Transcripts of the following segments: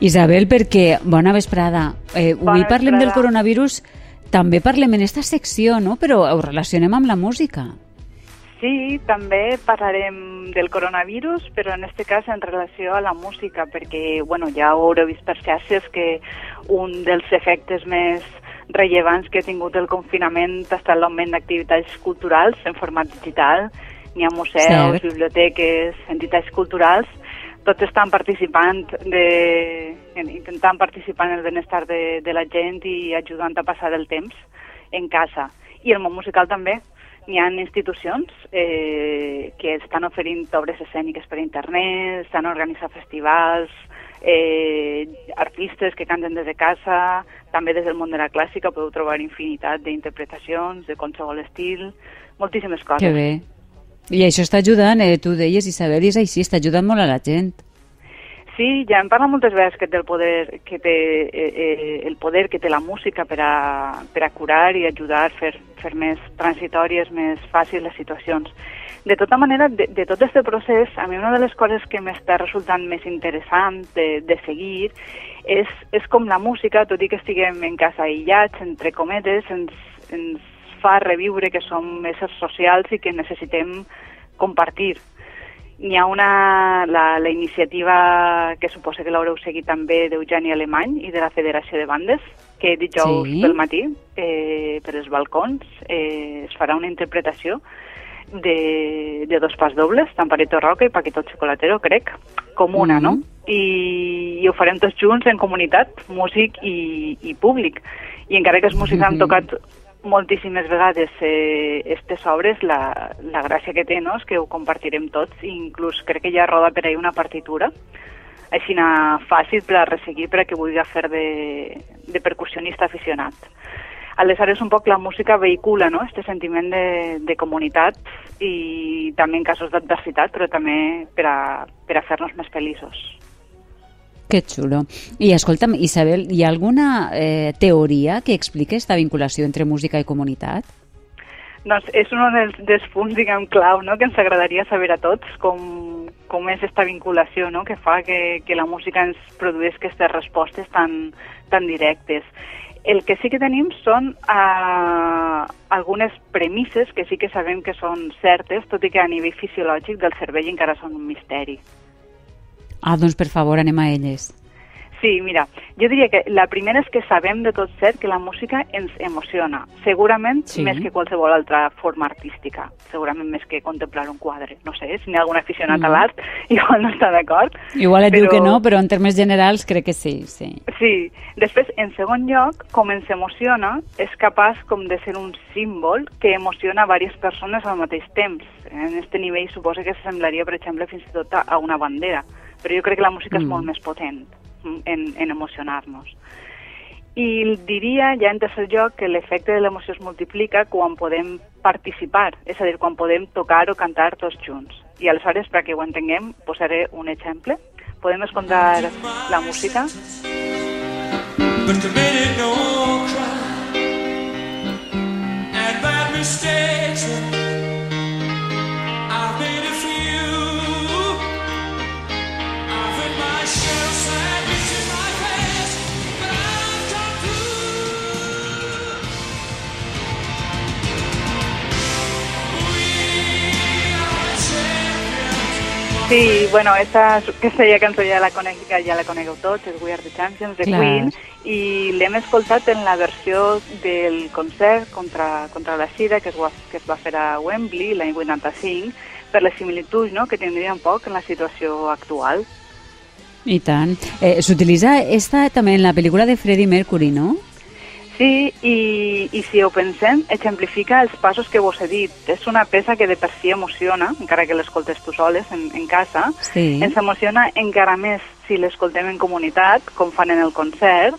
Isabel, perquè, bona vesprada. Eh, Bona avui parlem del vesprada. coronavirus, també parlem en esta secció, no? Però ho relacionem amb la música. Sí, també parlarem del coronavirus, però en este cas en relació a la música, perquè bueno, ja ho haureu vist per xarxes que un dels efectes més rellevants que ha tingut el confinament ha estat l'augment d'activitats culturals en format digital. N'hi ha museus, Cert. biblioteques, entitats culturals, tots estan participant de, en- intentant participar en el benestar de, de la gent i ajudant a passar el temps en casa. I el món musical també. N'hi ha institucions eh, que estan oferint obres escèniques per internet, estan organitzant festivals, eh, artistes que canten des de casa, també des del món de la clàssica podeu trobar infinitat d'interpretacions de qualsevol estil, moltíssimes coses. Que bé. I això està ajudant, eh, tu deies, Isabel, i és així, està ajudant molt a la gent. Sí, ja hem parlat moltes vegades que té el poder que té eh, eh, el poder que té la música per a, per a curar i ajudar fer, fer més transitòries, més fàcils les situacions. De tota manera, de, de tot aquest procés, a mi una de les coses que m'està resultant més interessant de, de seguir és, és com la música, tot i que estiguem en casa aïllats, entre cometes, ens, ens fa reviure que som éssers socials i que necessitem compartir n'hi ha una, la, la iniciativa que suposa que l'haureu seguit també d'Eugeni Alemany i de la Federació de Bandes, que dijous Sí. pel matí, eh, per els balcons, eh, es farà una interpretació de, de dos pas dobles, Tamparito Roca i Paquito Chocolatero, crec, com una, Mhm. no? I, I ho farem tots junts en comunitat, músic i, i públic. I encara que els músics han Mhm. tocat moltíssimes vegades eh, estes obres, la, la gràcia que té no? és que ho compartirem tots, i inclús crec que ja roda per ahí una partitura, així fàcil per a resseguir per a que vulgui fer de, de percussionista aficionat. Aleshores, un poc la música vehicula no? este sentiment de, de comunitat i també en casos d'adversitat, però també per a, per a fer-nos més feliços. Que xulo. I escolta'm, Isabel, hi ha alguna eh, teoria que explique esta vinculació entre música i comunitat? Doncs és un dels, dels punts, diguem, clau, no?, que ens agradaria saber a tots com, com és aquesta vinculació, no?, que fa que, que la música ens produeix aquestes respostes tan, tan directes. El que sí que tenim són uh, algunes premisses que sí que sabem que són certes, tot i que a nivell fisiològic del cervell encara són un misteri. Ah, doncs per favor, anem a elles. Sí, mira, jo diria que la primera és que sabem de tot cert que la música ens emociona, segurament Sí. més que qualsevol altra forma artística, segurament més que contemplar un quadre. No sé, si n'hi ha algun aficionat Mm. a l'art, igual no està d'acord. Igual et diu però- que no, però en termes generals crec que sí, sí. Sí, després, en segon lloc, com ens emociona, és capaç com de ser un símbol que emociona a diverses persones al mateix temps. En este nivell suposa que s'assemblaria, per exemple, fins i tot a una bandera. Però jo crec que la música Mm. és molt més potent en, en emocionar-nos. I diria, ja en tercer lloc, que l'efecte de l'emoció es multiplica quan podem participar, és a dir, quan podem tocar o cantar tots junts. I aleshores, perquè ho entenguem, posaré un exemple. Podem escoltar la música but committed no Sí, bueno, esta, aquesta ja cançó ja la, conec, ja la conegueu tots, és We Are the Champions, de Clar. Queen, i l'hem escoltat en la versió del concert contra, contra la Sida que es, va, que es va fer a Wembley l'any 85, per les similituds no?, que tindria un poc en la situació actual. I tant. Eh, S'utilitza esta també en la pel·lícula de Freddie Mercury, no? Sí, i, i si ho pensem, exemplifica els passos que vos he dit. És una peça que de per si emociona, encara que l'escoltes tu soles en, en casa, Sí. ens emociona encara més si l'escoltem en comunitat, com fan en el concert,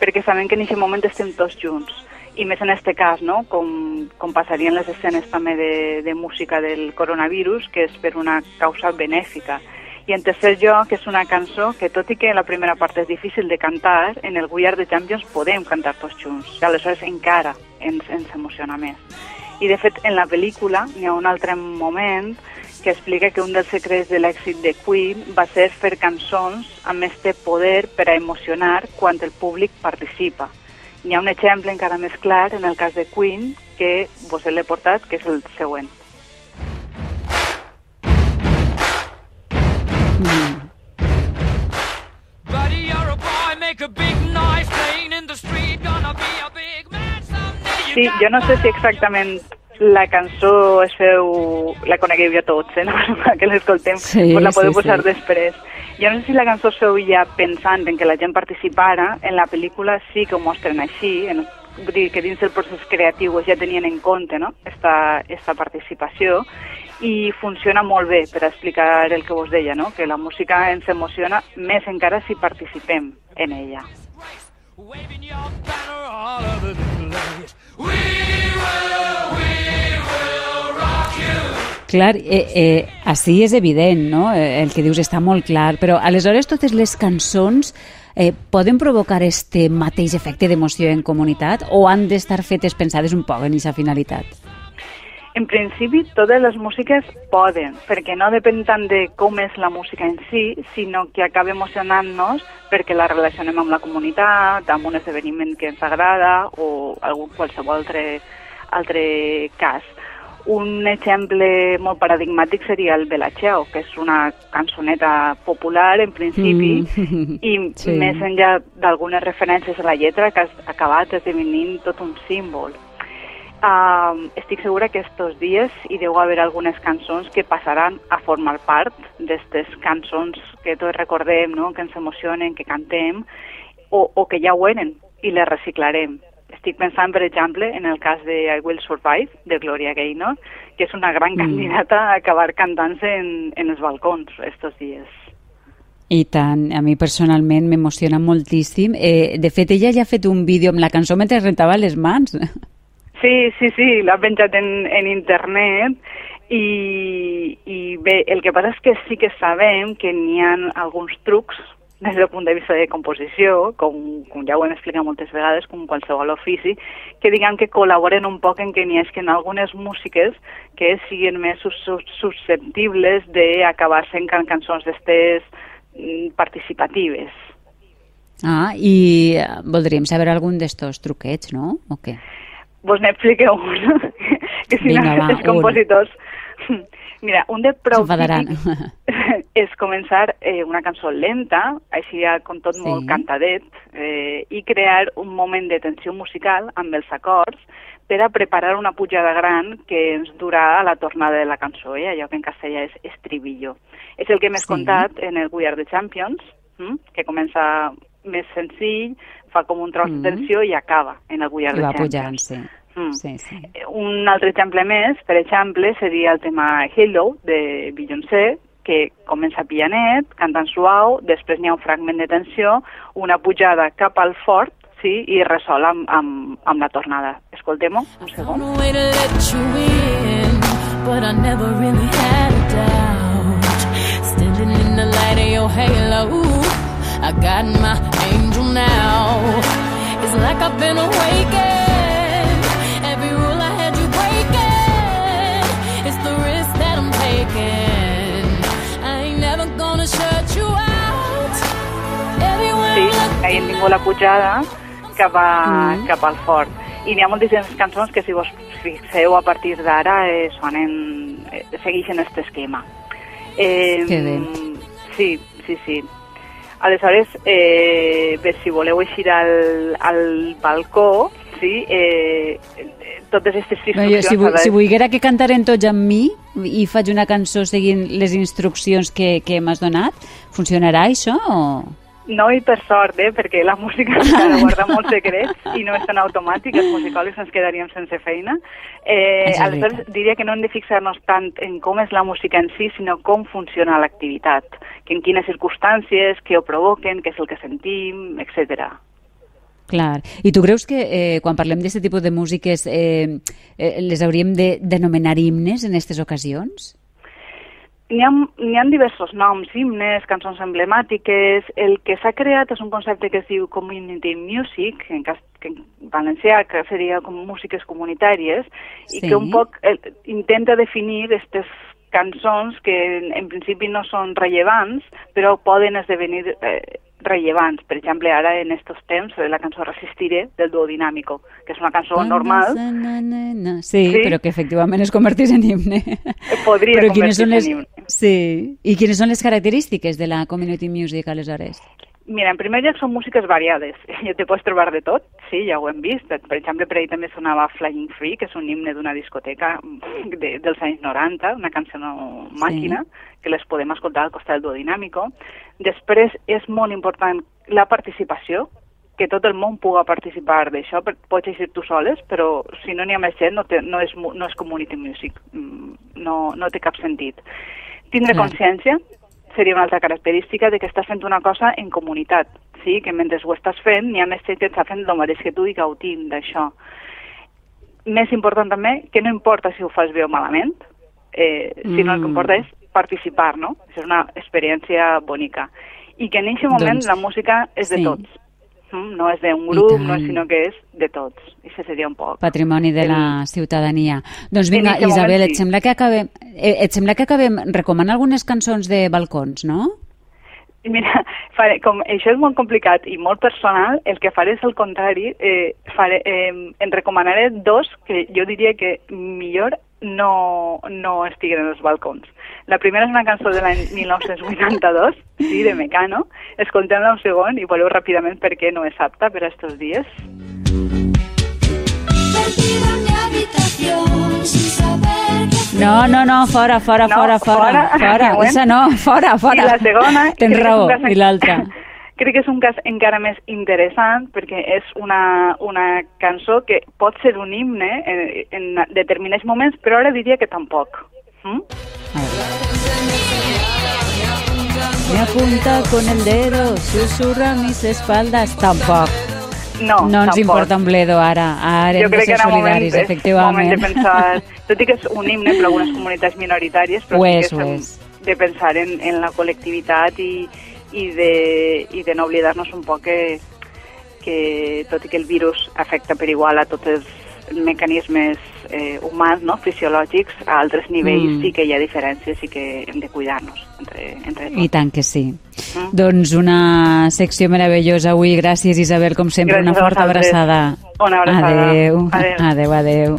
perquè sabem que en aquest moment estem tots junts. I més en este cas, no? com, com passarien les escenes també de, de música del coronavirus, que és per una causa benèfica. I en tercer lloc, és una cançó que, tot i que la primera part és difícil de cantar, en el Are the Champions podem cantar tots junts. I aleshores encara ens, ens emociona més. I, de fet, en la pel·lícula hi ha un altre moment que explica que un dels secrets de l'èxit de Queen va ser fer cançons amb este poder per a emocionar quan el públic participa. Hi ha un exemple encara més clar en el cas de Queen que vos l'he portat, que és el següent. Sí, jo no sé si exactament la cançó es feu... La conegueu ja tots, eh? No? que l'escoltem, Sí, pues la podeu sí, posar sí. després. Jo no sé si la cançó es feu ja pensant en que la gent participara, en la pel·lícula sí que ho mostren així, en, vull dir que dins del procés creatiu ja tenien en compte no? esta, esta participació i funciona molt bé per explicar el que vos deia, no? que la música ens emociona més encara si participem en ella. Waving your banner all over the place. We will, we will rock you. Clar, eh, eh, així és evident, no? Eh, El que dius està molt clar, però aleshores totes les cançons eh, poden provocar este mateix efecte d'emoció en comunitat o han d'estar fetes pensades un poc en aquesta finalitat? En principi, totes les músiques poden, perquè no depèn tant de com és la música en si, sinó que acaba emocionant-nos perquè la relacionem amb la comunitat, amb un esdeveniment que ens agrada o algun qualsevol altre, altre cas. Un exemple molt paradigmàtic seria el Belacheo, que és una cançoneta popular en principi Mm. i Sí. més enllà d'algunes referències a la lletra que ha acabat esdevenint tot un símbol. Uh, estic segura que estos dies hi deu haver algunes cançons que passaran a formar part d'aquestes cançons que tots recordem, no? que ens emocionen, que cantem, o, o que ja ho eren i les reciclarem. Estic pensant, per exemple, en el cas de I Will Survive, de Gloria Gaynor, que és una gran Mm. candidata a acabar cantant-se en, en els balcons estos dies. I tant, a mi personalment m'emociona moltíssim. Eh, de fet, ella ja ha fet un vídeo amb la cançó mentre rentava les mans. Sí, sí, sí, l'ha penjat en, en internet i, i bé, el que passa és que sí que sabem que n'hi ha alguns trucs des del punt de vista de composició, com, com ja ho hem explicat moltes vegades, com qualsevol ofici, que diguem que col·laboren un poc en que n'hi hagi algunes músiques que siguin més sus sus susceptibles d'acabar sent can cançons d'estes mm, participatives. Ah, i eh, voldríem saber algun d'estos truquets, no? O què? Vos n'expliqueu un, que si Vinga, no, va, els un. compositors... Mira, un de prou és començar eh, una cançó lenta, així ja com tot Sí. molt cantadet, eh, i crear un moment de tensió musical amb els acords per a preparar una pujada gran que ens durà a la tornada de la cançó, eh? allò que en castellà és estribillo. És el que hem Sí. contat en el We Are the Champions, hm? que comença més senzill, fa com un tros Mm. de tensió i acaba en el Are I the va Champions. pujant, sí. Mm. Sí, sí. Un altre exemple més, per exemple, seria el tema Hello, de Beyoncé, que comença pianet, cantant suau, després n'hi ha un fragment de tensió, una pujada cap al fort, sí, i resol amb, amb, amb la tornada. Escoltem-ho, un segon. Found a way to let you in, but I never really had a doubt. Standing in the light of your halo, I got my angel now. It's like I've been awakened. Every rule I had you breaking. It's the risk that I'm taking. I ain't never gonna shut you out. Everywhere Sí, hem tingut la pujada cap, a, Mm. cap al fort. I n'hi ha moltíssimes cançons que, si vos fixeu a partir d'ara, eh, sonen, eh, segueixen aquest esquema. Eh, Que bé. Sí, sí, sí. Aleshores, eh, bé, si voleu eixir al, al balcó, sí, eh, totes aquestes No, jo, instruccions... si, vu a si volguera que cantaren tots amb mi i faig una cançó seguint les instruccions que, que m'has donat, funcionarà això o...? No, i per sort, eh, perquè la música s'ha de guardar molts secrets i no és tan automàtic, els musicòlegs ens quedaríem sense feina. Eh, És aleshores, diria que no hem de fixar-nos tant en com és la música en si, sinó com funciona l'activitat, que en quines circumstàncies, què ho provoquen, què és el que sentim, etc. Clar. I tu creus que eh, quan parlem d'aquest tipus de músiques eh, eh, les hauríem de denominar himnes en aquestes ocasions? N'hi ha, ha diversos noms, himnes, cançons emblemàtiques. El que s'ha creat és un concepte que es diu community music, en cas que en valencià, que seria com músiques comunitàries, i Sí. que un poc eh, intenta definir aquestes cançons que en, en principi no són rellevants, però poden esdevenir eh, rellevants. Per exemple, ara en estos temps, eh, la cançó Resistiré, del duo Dinàmico, que és una cançó normal, Na, na, na, na. Sí, Sí. però que efectivament es convertís en himne. podria però són les... convertir-se en himne. Sí. I quines són les característiques de la community music, aleshores? Mira, en primer lloc són músiques variades. Ja te pots trobar de tot, sí, ja ho hem vist. Per exemple, per ahir també sonava Flying Free, que és un himne d'una discoteca de, dels anys 90, una cançó màquina, que les podem escoltar al costat del duo dinàmico. Després és molt important la participació, que tot el món puga participar d'això, pots llegir tu soles, però si no n'hi ha més gent no, té, no, és, no és community music, Mm, no, no té cap sentit. Tindre consciència seria una altra característica de que estàs fent una cosa en comunitat, sí? que mentre ho estàs fent n'hi ha més gent que està fent el mateix que tu i gaudint d'això. Més important també, que no importa si ho fas bé o malament, eh, sinó el que Mm. importa és participar, no? És una experiència bonica. I que en aquest moment Doncs, la música és de sí. tots. No és d'un grup, no sinó que és de tots. I això seria un poc. Patrimoni de la ciutadania. Doncs vinga, Isabel, et sí. sembla que acabem, eh, et sembla que acabem recomanant algunes cançons de balcons, no? Mira, faré, com això és molt complicat i molt personal, el que faré és el contrari. Eh, faré, eh, en recomanaré dos que jo diria que millor no, no estiguen en els balcons. La primera és una cançó de l'any 1982, sí, de Mecano. Escoltem-la un segon i veureu ràpidament per què no és apta per a estos dies. No, no, no, fora, fora, No, fora, fora, fora. fora, esa no, fora, fora. I la segona... Tens crec que és raó, cas i l'altra. crec que és un cas encara més interessant perquè és una, una cançó que pot ser un himne en, en determinats moments, però ara diria que tampoc. Mm? Me apunta con el dedo, susurra mis espaldas, tampoc. No, No ens tampoc. importa un bledo ara, ara Jo hem de crec que ser era moment, solidaris, és efectivament. moment de pensar, tot i que és un himne per a algunes comunitats minoritàries, però Ho sí és, que ho és. de pensar en, en la col·lectivitat i, i, de, i de no oblidar-nos un poc que, que tot i que el virus afecta per igual a tots els mecanismes eh, humans, no? fisiològics, a altres nivells Mm. sí que hi ha diferències i que hem de cuidar-nos entre, entre tots. I tant que sí. Mm. Doncs una secció meravellosa avui. Gràcies, Isabel, com sempre. Gràcies una forta abraçada. Una abraçada. Adeu. Adeu. Adeu, adeu.